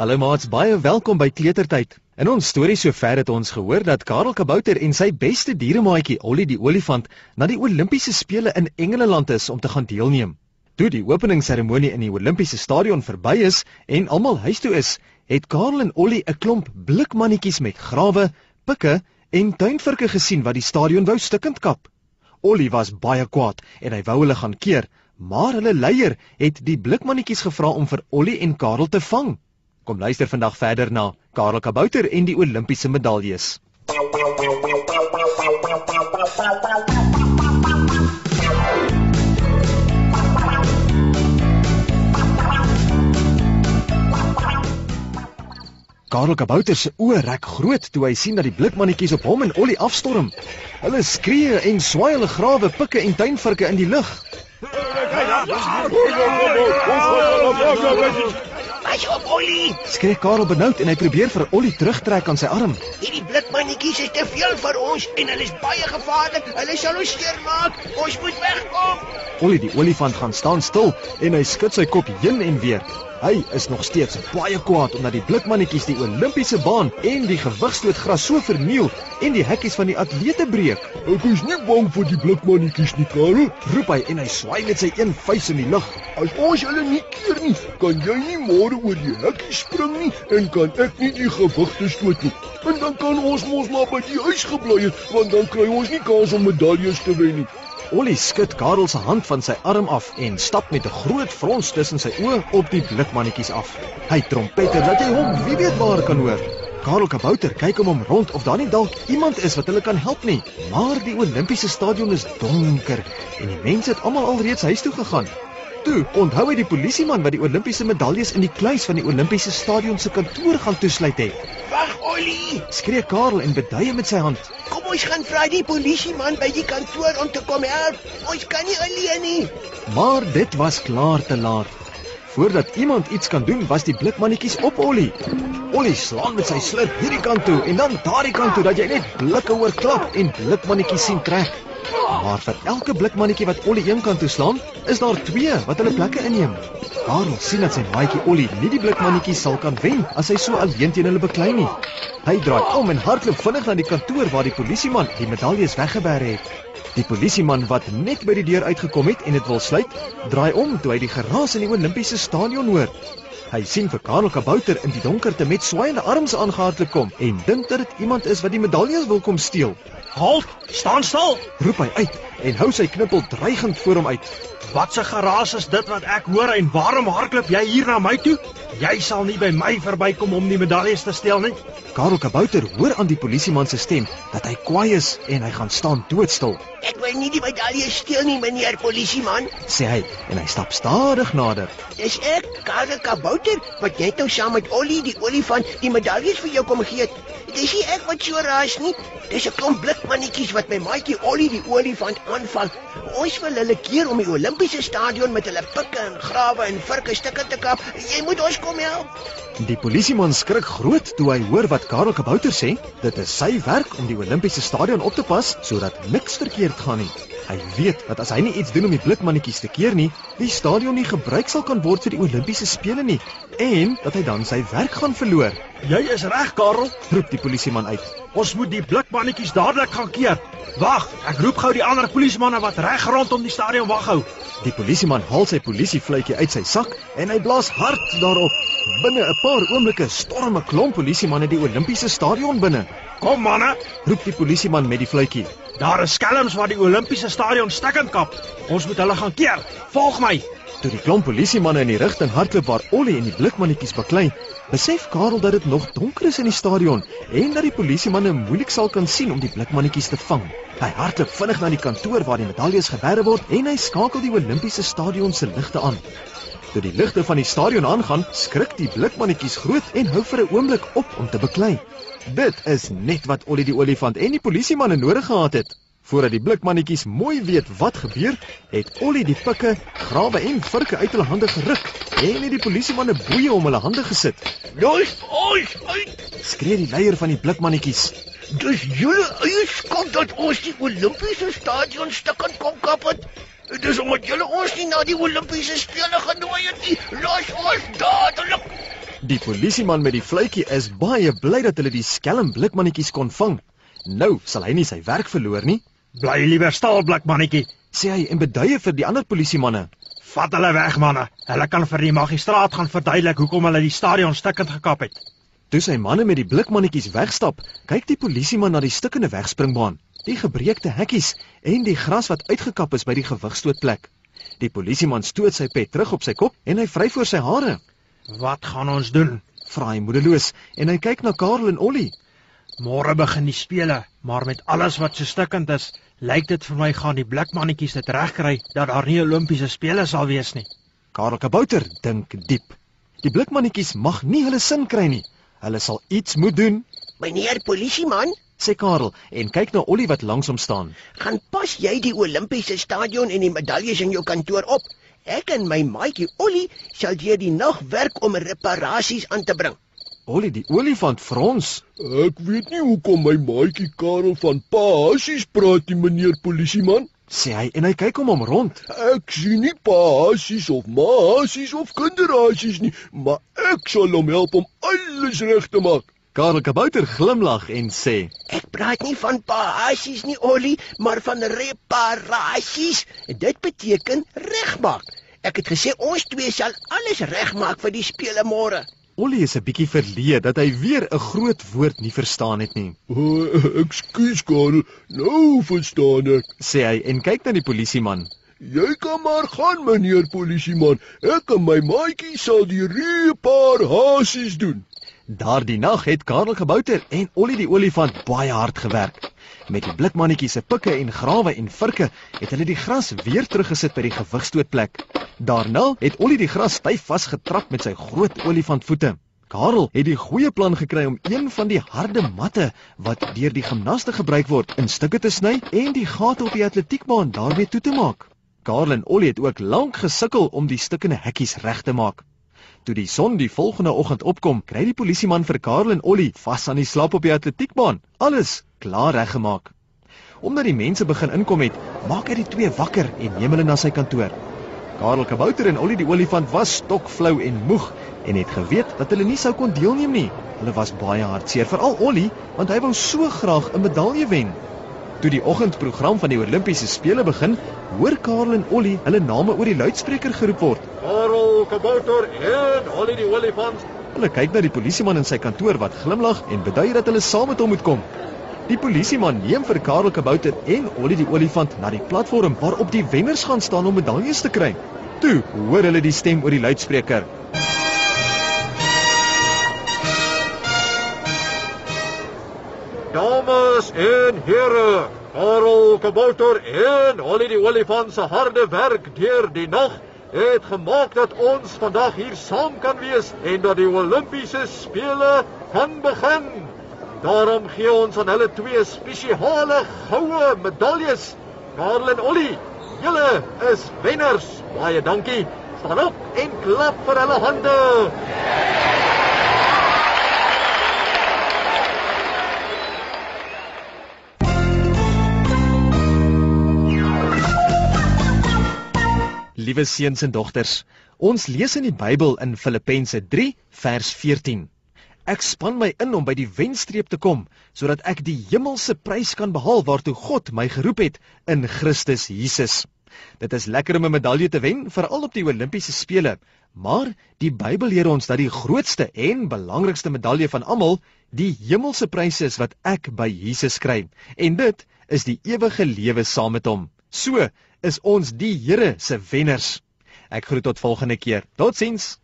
Hallo maats, baie welkom by Kletertyd. In ons storie sover het ons gehoor dat Karel Kabouter en sy beste dieremaatjie Ollie die olifant na die Olimpiese spele in Engeland is om te gaan deelneem. Toe die openingsseremonie in die Olimpiese stadion verby is en almal huis toe is, het Karel en Ollie 'n klomp blikmannetjies met grawe, pikke en tuinvirke gesien wat die stadion wou stukkend kap. Ollie was baie kwaad en hy wou hulle gaan keer, maar hulle leier het die blikmannetjies gevra om vir Ollie en Karel te vang. Kom luister vandag verder na Karel Kabouter en die Olimpiese medaljes. Karel Kabouter se oë rek groot toe hy sien dat die blikmannetjies op hom en Ollie afstorm. Hulle skree en swaai hulle grawe, pikke en tuinvirke in die lug. Pas op, Ollie. Skree Karel benoud en hy probeer vir Ollie terugtrek aan sy arm. Hierdie blikmannetjies is te veel vir ons en hulle is baie gevaarlik. Hulle sal ons seermaak. Ons moet wegkom. Ollie die olifant gaan staan stil en hy skud sy kop heen en weer. Hy is nog steeds baie kwaad omdat die blikmannetjies die Olimpiese baan en die gewigstootgras so verniel en die hekkies van die atlete breek. Ek is nie bang vir die blikmannetjies nie, Karel. Roep hy en hy swaai met sy een vuis in die lug. As ons hulle nie keer nie, kan jy nie môre oor die hekkie spring nie en kan ek nie die gewigte stoot nie. En dan kan ons mos maar by die huis gebly het, want dan kry ons nie kans om medaljes te wen nie. Ollie skud Karel se hand van sy arm af en stap met 'n groot frons tussen sy oë op die blikmannetjies af. Hy trompeter dat jy hom wie weet waar kan hoor. Karel Kabouter kyk om hom rond of daar nie dalk iemand is wat hulle kan help nie. Maar die Olimpiese stadion is donker en die mense het almal alreeds huis toe gegaan. Toe onthou hy die polisieman wat die Olimpiese medaljes in die kluis van die Olimpiese stadion se kantoor gaan toesluit het. Ollie. Skree Karel en beduie met sy hand. Kom ons gaan vra die polisieman by die kantoor om te kom help. Ons kan nie alleen nie. Maar dit was klaar te laat. Voordat iemand iets kan doen, was die blikmannetjies op Ollie. Ollie slaan met sy slurp hierdie kant toe en dan daardie kant toe dat jy net blikke hoor klap en blikmannetjies sien trek. Maar vir elke blikmannetjie wat Ollie een kant toe slaan, is daar twee wat hulle plekke inneem. Karel sien dat sy maatjie Ollie nie die blikmannetjies sal kan wen as hy so alleen teen hulle beklei nie. Hy draai om en hardloop vinnig na die kantoor waar die polisieman die medaljes weggeberg het. Die polisieman wat net by die deur uitgekom het en dit wil sluit, draai om toe hy die geraas in die Olimpiese stadion hoor. Hy sien vir Karel Kabouter in die donkerte met swaaiende arms aangehardloop kom en dink dat dit iemand is wat die medaljes wil kom steel. Halt! Staan stil! Roep hy uit en hou sy knippel dreigend voor hom uit. Wat 'n geraas is dit wat ek hoor en waarom hardloop jy hier na my toe? Jy sal nie by my verbykom om die medaljes te steel nie. Karel Kabouter hoor aan die polisieman se stem dat hy kwaai is en hy gaan staan doodstil. Ek wil nie die medaljes steel nie, meneer polisieman. Sê hy en hy stap stadig nader. Dis ek, Karel Kabouter, wat net nou saam met Ollie die olifant die medaljes vir jou kom gee het. Dis nie ek wat so raas nie. Dis 'n klomp blikmannetjies wat my maatjie Ollie die olifant aanval. Ons wil hulle keer om die Olimpiese stadion met hulle pikke en grawe en virke stukke te kap. Jy moet ons kom help. Die polisieman skrik groot toe hy hoor wat Karel Kabouter sê. Dit is sy werk om die Olimpiese stadion op te pas sodat niks verkeerd gaan nie. Hy weet dat as hy nie iets doen om die blikmannetjies te keer nie, die stadion nie gebruik sal kan word vir die Olimpiese spele nie en dat hy dan sy werk gaan verloor. Jy is reg, Karel. Roep die polisieman uit. Ons moet die blikmannetjies dadelik gaan keer. Wag, ek roep gou die ander polisiemanne wat reg rondom die stadion wag hou. Die polisieman haal sy polisiefluitjie uit sy sak en hy blaas hard daarop. Binne 'n paar oomblikke storm 'n klomp polisiemanne die Olimpiese stadion binne. Kom manne, Roep die polisieman met die fluitjie. Daar is skelms wat die Olimpiese stadion stukkend kap. Ons moet hulle gaan keer. Volg my. Toe die klomp polisiemanne in die rigting hardloop waar Ollie en die blikmannetjies baklei, besef Karel dat dit nog donker is in die stadion en dat die polisiemanne moeilik sal kan sien om die blikmannetjies te vang. Hy hardloop vinnig na die kantoor waar die medaljes geberg word en hy skakel die Olimpiese stadion se ligte aan. Toe die ligte van die stadion aangaan, skrik die blikmannetjies groot en hou vir 'n oomblik op om te beklei. Dit is net wat Ollie die olifant en die polisiemanne nodig gehad het. Voordat die blikmannetjies mooi weet wat gebeur, het Ollie die pikke, grawe en virke uit hulle hande geruk en het die polisiemanne boeie om hulle hande gesit. Los ons uit. Skree die leier van die blikmannetjies. Dis julle eie skuld dat ons die Olimpiese stadion stukkend kom kap het. Dis omdat julle ons nie na die Olimpiese spele genooi het nie. Los ons dadelik. Die polisieman met die fluitjie is baie bly dat hulle die skelm blikmannetjies kon vang. Nou sal hy nie sy werk verloor nie, Bly liewer stil, blikmannetjie. sê hy en beduie vir die ander polisiemanne. Vat hulle weg, manne. Hulle kan vir die magistraat gaan verduidelik hoekom hulle die stadion stukkend gekap het. Toe sy manne met die blikmannetjies wegstap, kyk die polisieman na die stukkende wegspringbaan, die gebreekte hekkies en die gras wat uitgekap is by die gewigstootplek. Die polisieman stoot sy pet terug op sy kop en hy vryf voor sy hare. Wat gaan ons doen? Vra hy moedeloos en hy kyk na Karel en Ollie. Môre begin die spele, maar met alles wat so stukkend is, lyk dit vir my gaan die blikmannetjies dit regkry dat daar nie Olimpiese spele sal wees nie. Karel Kabouter dink diep. Die blikmannetjies mag nie hulle sin kry nie. Hulle sal iets moet doen, Meneer polisieman, sê Karel en kyk na Ollie wat langs hom staan. gaan pas jy die Olimpiese stadion en die medaljes in jou kantoor op? Ek en my maatjie Ollie sal deur die nag werk om reparasies aan te bring. Ollie die olifant frons. Ek weet nie hoekom my maatjie Karel van Paasies praat nie, meneer polisieman. sê hy en hy kyk hom om rond. Ek sien nie paasies of maasies of kinderasies nie, maar ek sal hom help om alles reg te maak. Karel Kabouter glimlag en sê: Ek praat nie van paasies nie, Ollie, maar van reparasies. Dit beteken regmaak. Ek het gesê ons twee sal alles regmaak vir die spele môre. Ollie is 'n bietjie verleë dat hy weer 'n groot woord nie verstaan het nie, Uh, ekskuus Karel, nou verstaan ek. sê hy en kyk na die polisieman. Jy kan maar gaan, meneer polisieman. Ek en my maatjie sal die reparasies doen. Daardie nag het Karel Kabouter en Ollie die olifant baie hard gewerk. Met die blikmannetjies se pikke en grawe en virke het hulle die gras weer teruggesit by die gewigstootplek. Daarna het Ollie die gras styf vasgetrap met sy groot olifantvoete. Karel het die goeie plan gekry om een van die harde matte wat deur die gimnaste gebruik word in stukke te sny en die gate op die atletiekbaan daarmee toe te maak. Karel en Ollie het ook lank gesukkel om die stukkende hekkies reg te maak. Toe die son die volgende oggend opkom, kry die polisieman vir Karel en Ollie vas aan die slap op die atletiekbaan. Alles klaar reggemaak. Omdat die mense begin inkom het, maak hy die twee wakker en neem hulle na sy kantoor. Karel Kabouter en Ollie die olifant was stokflou en moeg en het geweet dat hulle nie sou kon deelneem nie. Hulle was baie hartseer, veral Ollie, want hy wou so graag 'n medalje wen. Toe die oggendprogram van die Olimpiese spele begin, hoor Karel en Ollie hulle name oor die luidspreker geroep word. Karel Kabouter en Ollie die olifant. Hulle kyk na die polisieman in sy kantoor wat glimlag en bedui dat hulle saam met hom moet kom. Die polisieman neem vir Karel Kabouter en Ollie die olifant na die platform waarop die wenners gaan staan om medaljes te kry. Toe hoor hulle die stem oor die luidspreker. Dames en here, Karel Kabouter en Ollie die olifant se harde werk deur die nag het gemaak dat ons vandag hier saam kan wees en dat die Olimpiese spele kan begin. Daarom gee ons aan hulle twee spesiale goue medaljes. Karel en Ollie, julle is wenners. Baie dankie. Staan op en klap vir hulle hande. Liewe seuns en dogters, ons lees in die Bybel in Filippense 3 vers 14. Ek span my in om by die wenstreep te kom sodat ek die hemelse prys kan behaal waartoe God my geroep het in Christus Jesus. Dit is lekker om 'n medalje te wen, veral op die Olimpiese spele, maar die Bybel leer ons dat die grootste en belangrikste medalje van almal die hemelse prys is wat ek by Jesus kry. En dit is die ewige lewe saam met hom. So is ons die Here se wenners. Ek groet tot volgende keer. Totsiens.